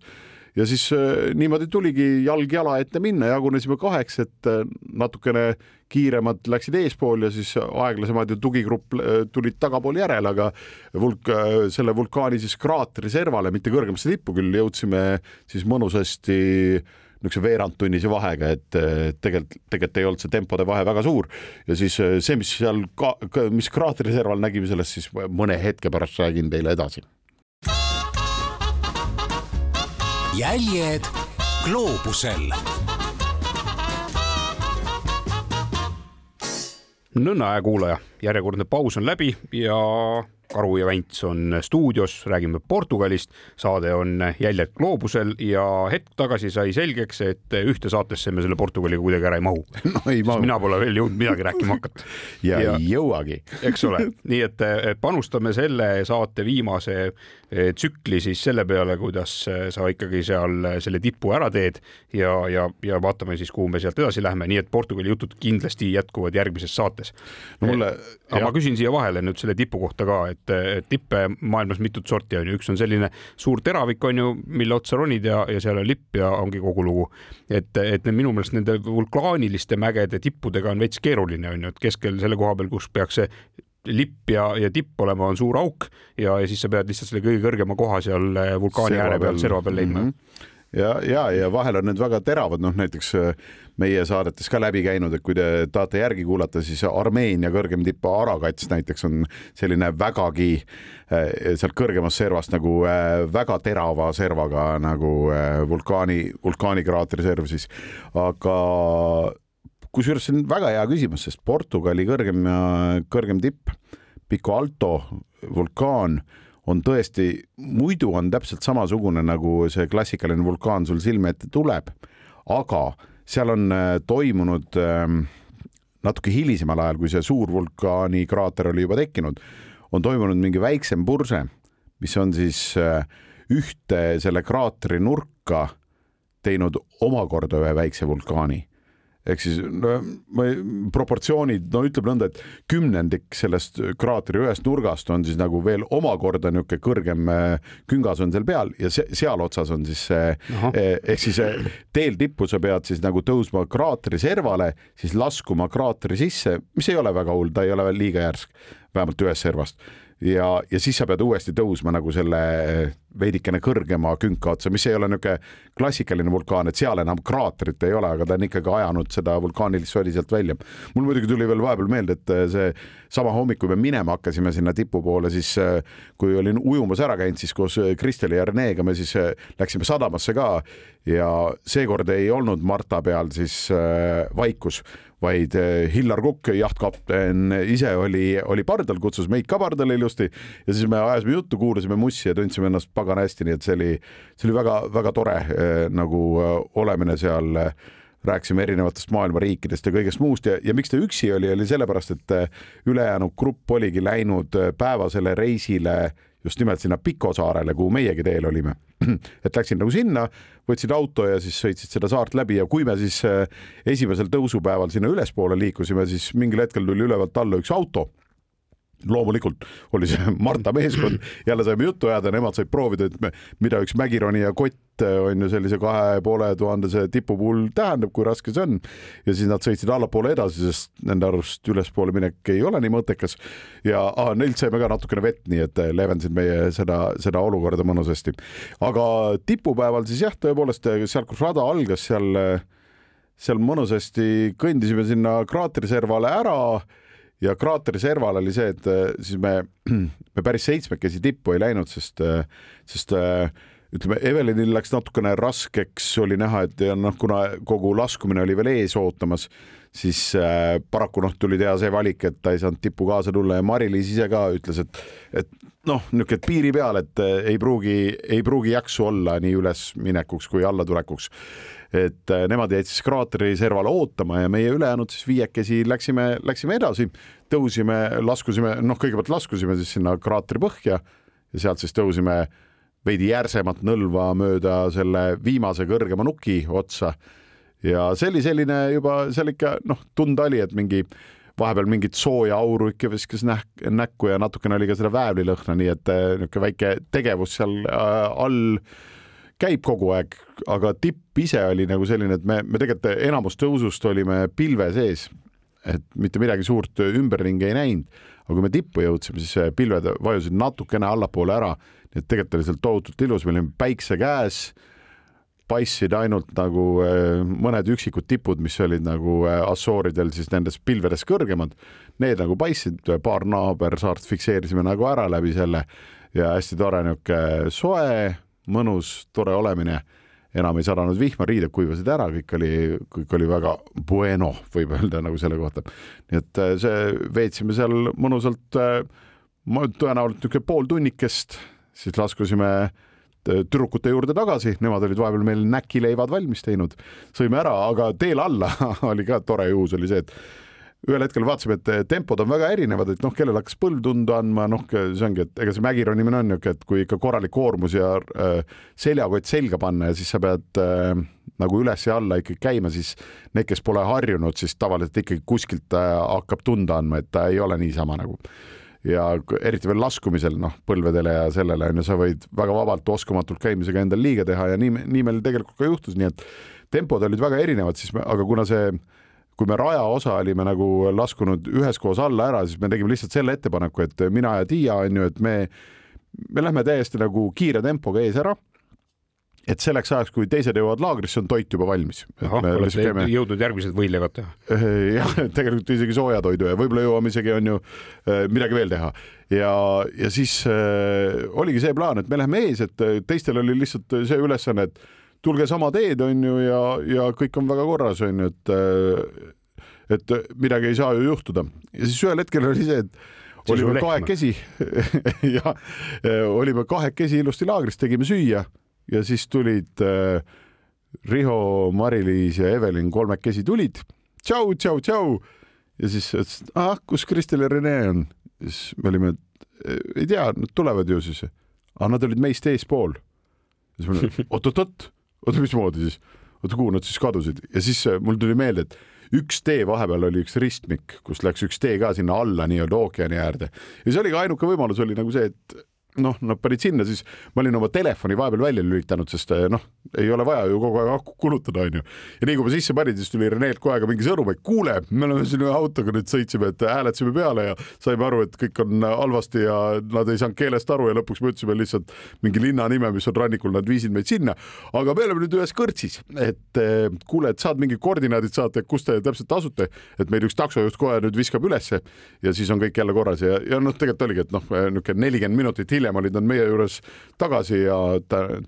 ja siis äh, niimoodi tuligi jalg jala ette minna, jagunesime kaheks, et äh, natukene kiiremad läksid eespool ja siis aeglasemad ja tugigrupp äh, tulid tagapool järele, aga vulk-, selle vulkaani siis kraatri servale, mitte kõrgemasse tippu küll, jõudsime siis mõnusasti niisuguse veerandtunnise vahega, et tegelikult, tegelikult ei olnud see tempode vahe väga suur. Ja siis see, mis seal ka, mis kraatri serval nägime, sellest siis mõne hetke pärast räägin teile edasi jäljed gloobusel. nõnna, hea kuulaja, järjekordne paus on läbi ja Karu ja Vänts on stuudios, räägime Portugalist. saade on Jäljed gloobusel ja hetk tagasi sai selgeks, et ühte saatesse me selle Portugaliga kuidagi ära ei mahu no,. Mina pole veel jõudnud midagi rääkima hakata ja, ja ei jõuagi eks ole, nii et panustame selle saate viimase eh, tsükli siis selle peale, kuidas eh, sa ikkagi seal selle tipu ära teed ja, ja, ja vaatame siis, kuhu me sealt edasi lähme, nii et Portugali jutud kindlasti jätkuvad järgmises saates. no mulle. aga ma küsin siia vahele nüüd selle tipu kohta ka, et tippe maailmas mitut sorti on ju, üks on selline suur teravik on ju, mille otsa ronid ja, ja seal on lipp ja ongi kogu lugu. et, et minu meelest nende vulkaaniliste mägede tippudega on veits keeruline on ju, et keskel selle koha peal, kus peaks see lipp ja, ja tipp olema, on suur auk ja, ja siis sa pead lihtsalt selle kõige kõrgema koha seal eh, vulkaani ääre peal, serva peal leidma mm. -hmm ja, ja, ja vahel on need väga teravad, noh näiteks eh, meie saadetes ka läbi käinud, et kui te tahate järgi kuulata, siis Armeenia kõrgem tipp Arakats näiteks on selline vägagi eh, sealt kõrgemast servast nagu väga terava servaga nagu vulkaani, vulkaanikraatri serv siis, aga kusjuures see on väga hea küsimus, sest Portugali kõrgem, kõrgem tipp, Pico Alto vulkaan on tõesti, muidu on täpselt samasugune nagu see klassikaline vulkaan sul silme ette tuleb, aga seal on äh, toimunud ähm, natuke hilisemal ajal, kui see suur vulkaani kraater oli juba tekkinud, on toimunud mingi väiksem purse, mis on siis äh, ühte selle kraatri nurka teinud omakorda ühe väikse vulkaani ehk siis no ma proportsioonid, no ütleme nõnda, et kümnendik sellest kraatri ühest nurgast on siis nagu veel omakorda niisugune kõrgem äh, küngas on seal peal ja se seal otsas on siis see eh, ehk siis äh, teel tippu sa pead siis nagu tõusma kraatri servale, siis laskuma kraatri sisse, mis ei ole väga hull, ta ei ole veel liiga järsk, vähemalt ühest servast ja, ja siis sa pead uuesti tõusma nagu selle veidikene kõrgema künka otsa, mis ei ole niisugune klassikaline vulkaan, et seal enam kraatrit ei ole, aga ta on ikkagi ajanud seda vulkaanilist sodi sealt välja. mul muidugi tuli veel vahepeal meelde, et see sama hommik, kui me minema hakkasime sinna tipu poole, siis kui olin ujumas ära käinud, siis koos Kristeli ja Renega me siis läksime sadamasse ka ja seekord ei olnud Marta peal siis vaikus vaid eh, Hillar Kukk, jahtkapten ise oli, oli pardal, kutsus meid ka pardale ilusti ja siis me ajasime juttu, kuulasime mussi ja tundsime ennast pagana hästi, nii et see oli, see oli väga-väga tore eh, nagu eh, olemine seal. Rääkisime erinevatest maailma riikidest ja kõigest muust ja, ja miks ta üksi oli, oli sellepärast, et ülejäänud grupp oligi läinud päevasele reisile just nimelt sinna Piko saarele, kuhu meiegi teel olime. et läksin nagu sinna, võtsid auto ja siis sõitsid seda saart läbi ja kui me siis äh, esimesel tõusupäeval sinna ülespoole liikusime, siis mingil hetkel tuli ülevalt alla üks auto loomulikult oli see Marta meeskond, jälle saime juttu ajada, nemad said proovida, et me, mida üks mägironija kott eh, on ju sellise kahe poole tuhandese tipu puhul tähendab, kui raske see on. ja siis nad sõitsid allapoole edasi, sest nende arust ülespoole minek ei ole nii mõttekas. ja ah, neilt saime ka natukene vett, nii et eh, leevendasid meie seda, seda olukorda mõnusasti. aga tipupäeval siis jah, tõepoolest sealt, kus rada algas, seal, seal mõnusasti kõndisime sinna kraatriservale ära ja kraateri serval oli see, et äh, siis me, me päris seitsmekesi tippu ei läinud, sest, äh, sest äh, ütleme, Evelinil läks natukene raskeks, oli näha, et ja noh, kuna kogu laskumine oli veel ees ootamas, siis äh, paraku noh, tuli teha see valik, et ta ei saanud tippu kaasa tulla ja Mari-Liis ise ka ütles, et, et noh, niisugune piiri peal, et ei pruugi, ei pruugi jaksu olla nii ülesminekuks kui allatulekuks et äh, nemad jäid siis kraateri servale ootama ja meie ülejäänud siis viiekesi läksime, läksime edasi, tõusime, laskusime, noh, kõigepealt laskusime siis sinna kraatri põhja ja sealt siis tõusime veidi järsemat nõlva mööda selle viimase kõrgema nuki otsa. ja see oli selline juba seal ikka noh, tunda oli, et mingi vahepeal mingit sooja auru ikka viskas näk-, näkku ja natukene oli ka seda väävlilõhna, nii et äh, niisugune väike tegevus seal äh, all käib kogu aeg, aga tipp ise oli nagu selline, et me, me tegelikult enamus tõusust olime pilve sees, et mitte midagi suurt ümberringi ei näinud, aga kui me tippu jõudsime, siis pilved vajusid natukene allapoole ära, nii et tegelikult oli seal tohutult ilus, me olime päikse käes, paistsid ainult nagu eh, mõned üksikud tipud, mis olid nagu eh, Assooridel siis nendes pilvedes kõrgemad, need nagu paistsid, paar naabersaart fikseerisime nagu ära läbi selle. Ja hästi tore niisugune soe mõnus, tore olemine. enam ei sadanud vihma, riided kuivasid ära, kõik oli, kõik oli väga bueno, võib öelda nagu selle kohta. nii et äh, see, veetsime seal mõnusalt, äh, tõenäoliselt niisugune pool tunnikest, siis laskusime äh, tüdrukute juurde tagasi, nemad olid vahepeal meil näkileivad valmis teinud, sõime ära, aga teel alla oli ka tore juhus oli see, et ühel hetkel vaatasime, et tempod on väga erinevad, et noh, kellel hakkas põlv tundu andma, noh, see ongi, et ega see mägironimine on niisugune, et kui ikka korralik koormus ja äh, seljakott selga panna ja siis sa pead äh, nagu üles ja alla ikkagi käima, siis need, kes pole harjunud, siis tavaliselt ikkagi kuskilt äh, hakkab tunda andma, et ta ei ole niisama nagu. Ja eriti veel laskumisel noh, põlvedele ja sellele on ju, sa võid väga vabalt oskamatult käimisega endal liiga teha ja nii, nii meil tegelikult ka juhtus, nii et tempod olid väga erinevad, siis me, aga kuna see kui me raja osa olime nagu laskunud üheskoos alla ära, siis me tegime lihtsalt selle ettepaneku, et mina ja Tiia on ju, et me, me lähme täiesti nagu kiire tempoga ees ära et selleks ajaks, kui teised jõuavad laagrisse, on toit juba valmis. olete käime... jõudnud järgmised võileivad teha? jah, tegelikult isegi soojatoidu ja võib-olla jõuame isegi onju äh, midagi veel teha ja, ja siis äh, oligi see plaan, et me läheme ees, et teistel oli lihtsalt see ülesanne, et tulge sama teed, on ju, ja, ja kõik on väga korras, on ju, et äh, et midagi ei saa ju juhtuda ja siis ühel hetkel oli see, et olime kahekesi ja äh, olime kahekesi ilusti laagris, tegime süüa ja siis tulid äh, Riho, Mari-Liis ja Evelin kolmekesi tulid tšau, tšau, tšau ja siis ütlesid, ah, kus Kristel ja Rene on? siis me olime, ei tea, nad tulevad ju siis. aga nad olid meist eespool. siis ma olin, oot-oot-oot oota, mismoodi siis? oota, kuhu nad siis kadusid? ja siis äh, mul tuli meelde, et üks tee vahepeal oli üks ristmik, kus läks üks tee ka sinna alla nii-öelda ookeani äärde ja see oligi ainuke võimalus oli nagu see, et noh, nad panid sinna, siis ma olin oma telefoni vahepeal välja lülitanud, sest eh, noh, ei ole vaja ju kogu aeg akku kulutada, onju. ja nii kui ma sisse panin, siis tuli Renelt kohe ka mingi sõnum, et kuule, me oleme ühe autoga nüüd sõitsime, et hääletasime peale ja saime aru, et kõik on halvasti ja nad ei saanud keelest aru ja lõpuks me ütlesime lihtsalt mingi linna nime, mis on rannikul, nad viisid meid sinna. aga me oleme nüüd ühes kõrtsis, et eh, kuule, et saad mingid koordinaadid saata, kus te täpselt asute, et meil üks taksojuht kohe nüüd viskab ülesse ja siis on kõik jälle korras ja, ja noh, tegelikult oligi, et noh, niisugune nelikümmend minutit hiljem olid nad meie juures tagasi ja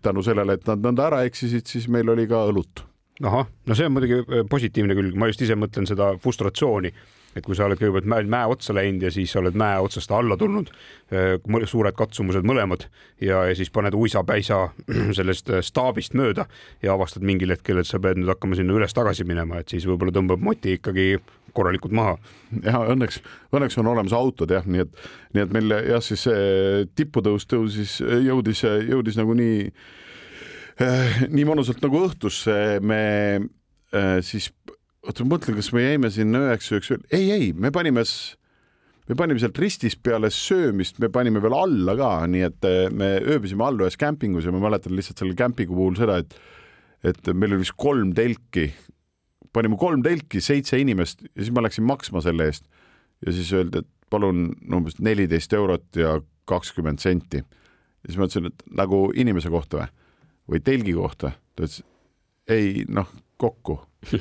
tänu sellele, et nad nõnda ära eksisid, siis meil oli ka õlut. ahah, no see on muidugi äh, positiivne külg, ma just ise mõtlen seda frustratsiooni et kui sa oled kõigepealt mäe, mäe otsa läinud ja siis oled mäe otsast alla tulnud, äh, suured katsumused mõlemad ja, ja siis paned uisapäisa sellest äh, staabist mööda ja avastad mingil hetkel, et sa pead nüüd hakkama sinna üles-tagasi minema, et siis võib-olla tõmbab moti ikkagi korralikult maha. ja õnneks, õnneks on olemas autod jah, nii et, nii et meil jah, siis see tiputõus tõusis, jõudis, jõudis nagu nii eh, nii mõnusalt nagu õhtusse me eh, siis, oota ma mõtlen, kas me jäime sinna üheks ööks veel, ei, ei, me panime me panime sealt ristist peale söömist, me panime veel alla ka, nii et eh, me ööbisime all ühes kämpingus ja ma mäletan lihtsalt selle kämpingu puhul seda, et et meil oli vist kolm telki panime kolm telki, seitse inimest ja siis ma läksin maksma selle eest. ja siis öeldi, et palun umbes neliteist eurot ja kakskümmend senti. ja siis ma ütlesin, et nagu inimese kohta või, või telgi kohta. ta ütles ei noh, kokku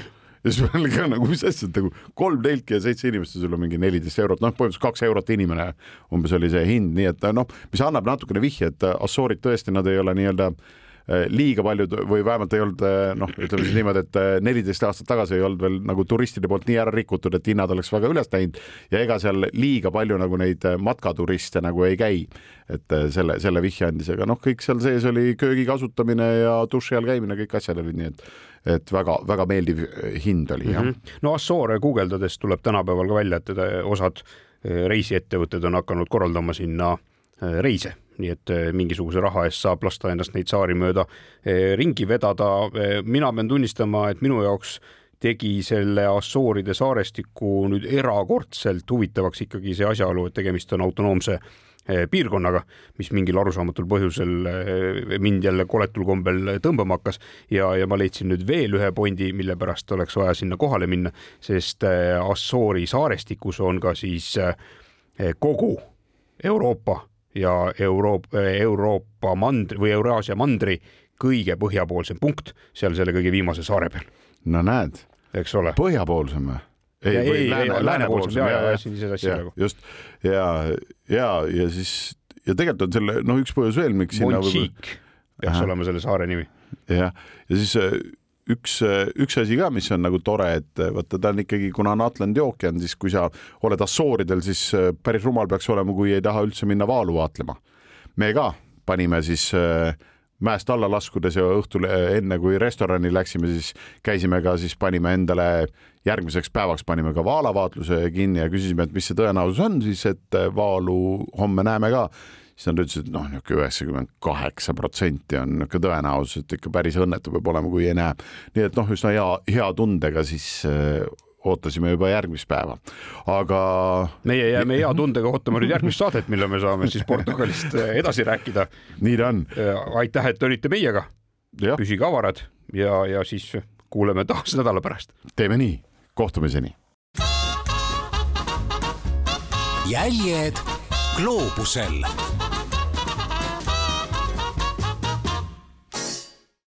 ja siis ma olin ka nagu, mis asja, et nagu kolm telki ja seitse inimest ja sul on mingi neliteist eurot, noh, põhimõtteliselt kaks eurot inimene umbes oli see hind, nii et noh, mis annab natukene vihje, et Assoorid tõesti, nad ei ole nii-öelda Äh, liiga paljud või vähemalt ei olnud äh, noh, ütleme siis niimoodi, et äh, neliteist aastat tagasi ei olnud veel nagu turistide poolt nii ära rikutud, et hinnad oleks väga üles läinud ja ega seal liiga palju nagu neid matkaturiste nagu ei käi. et selle, selle vihje andis, aga noh, kõik seal sees oli köögi kasutamine ja duši all käimine, kõik asjad olid nii, et et väga-väga meeldiv hind oli jah mm. -hmm. no Assoore guugeldades tuleb tänapäeval ka välja, et osad reisiettevõtted on hakanud korraldama sinna reise nii et eh, mingisuguse raha eest saab lasta ennast neid saari mööda eh, ringi vedada. Eh, mina pean tunnistama, et minu jaoks tegi selle Assooride saarestiku nüüd erakordselt huvitavaks ikkagi see asjaolu, et tegemist on autonoomse piirkonnaga, mis mingil arusaamatul põhjusel mind jälle koletul kombel tõmbama hakkas ja, ja ma leidsin nüüd veel ühe pointi, mille pärast oleks vaja sinna kohale minna, sest Assoori saarestikus on ka siis kogu Euroopa ja Euroopa, Euroopa mandri või Euraasia mandri kõige põhjapoolsem punkt seal selle kõige viimase saare peal. no näed, eks ole. põhjapoolsem või? ei, ei, ei, lääne, läänepoolsem ja, ja, ja siin ise sassi praegu. just ja, ja, ja siis ja tegelikult on selle noh, üks põhjus veel, miks. Monchique peaks olema selle saare nimi. jah, ja siis üks, üks asi ka, mis on nagu tore, et vaata, ta on ikkagi, kuna on Atlandi ookean, siis kui sa oled Assooridel, siis äh, päris rumal peaks olema, kui ei taha üldse minna vaalu vaatlema. me ka panime siis äh, mäest alla laskudes ja õhtul enne kui restorani läksime, siis käisime ka, siis panime endale järgmiseks päevaks panime ka vaalavaatluse kinni ja küsisime, et mis see tõenäosus on siis, et vaalu homme näeme ka siis nad ütlesid, et noh, niisugune üheksakümmend kaheksa protsenti on niisugune tõenäosus, et ikka päris õnnetu peab olema, kui ei näe. nii et noh, üsna hea, hea tundega siis äh, ootasime juba järgmist päeva, aga. meie jääme hea tundega ootama nüüd järgmist saadet, millal me saame siis Portugalist äh, edasi rääkida. nii ta on. Äh, aitäh, et olite meiega. püsige avarad ja, ja siis kuuleme taas nädala pärast. teeme nii, kohtumiseni. jäljed gloobusel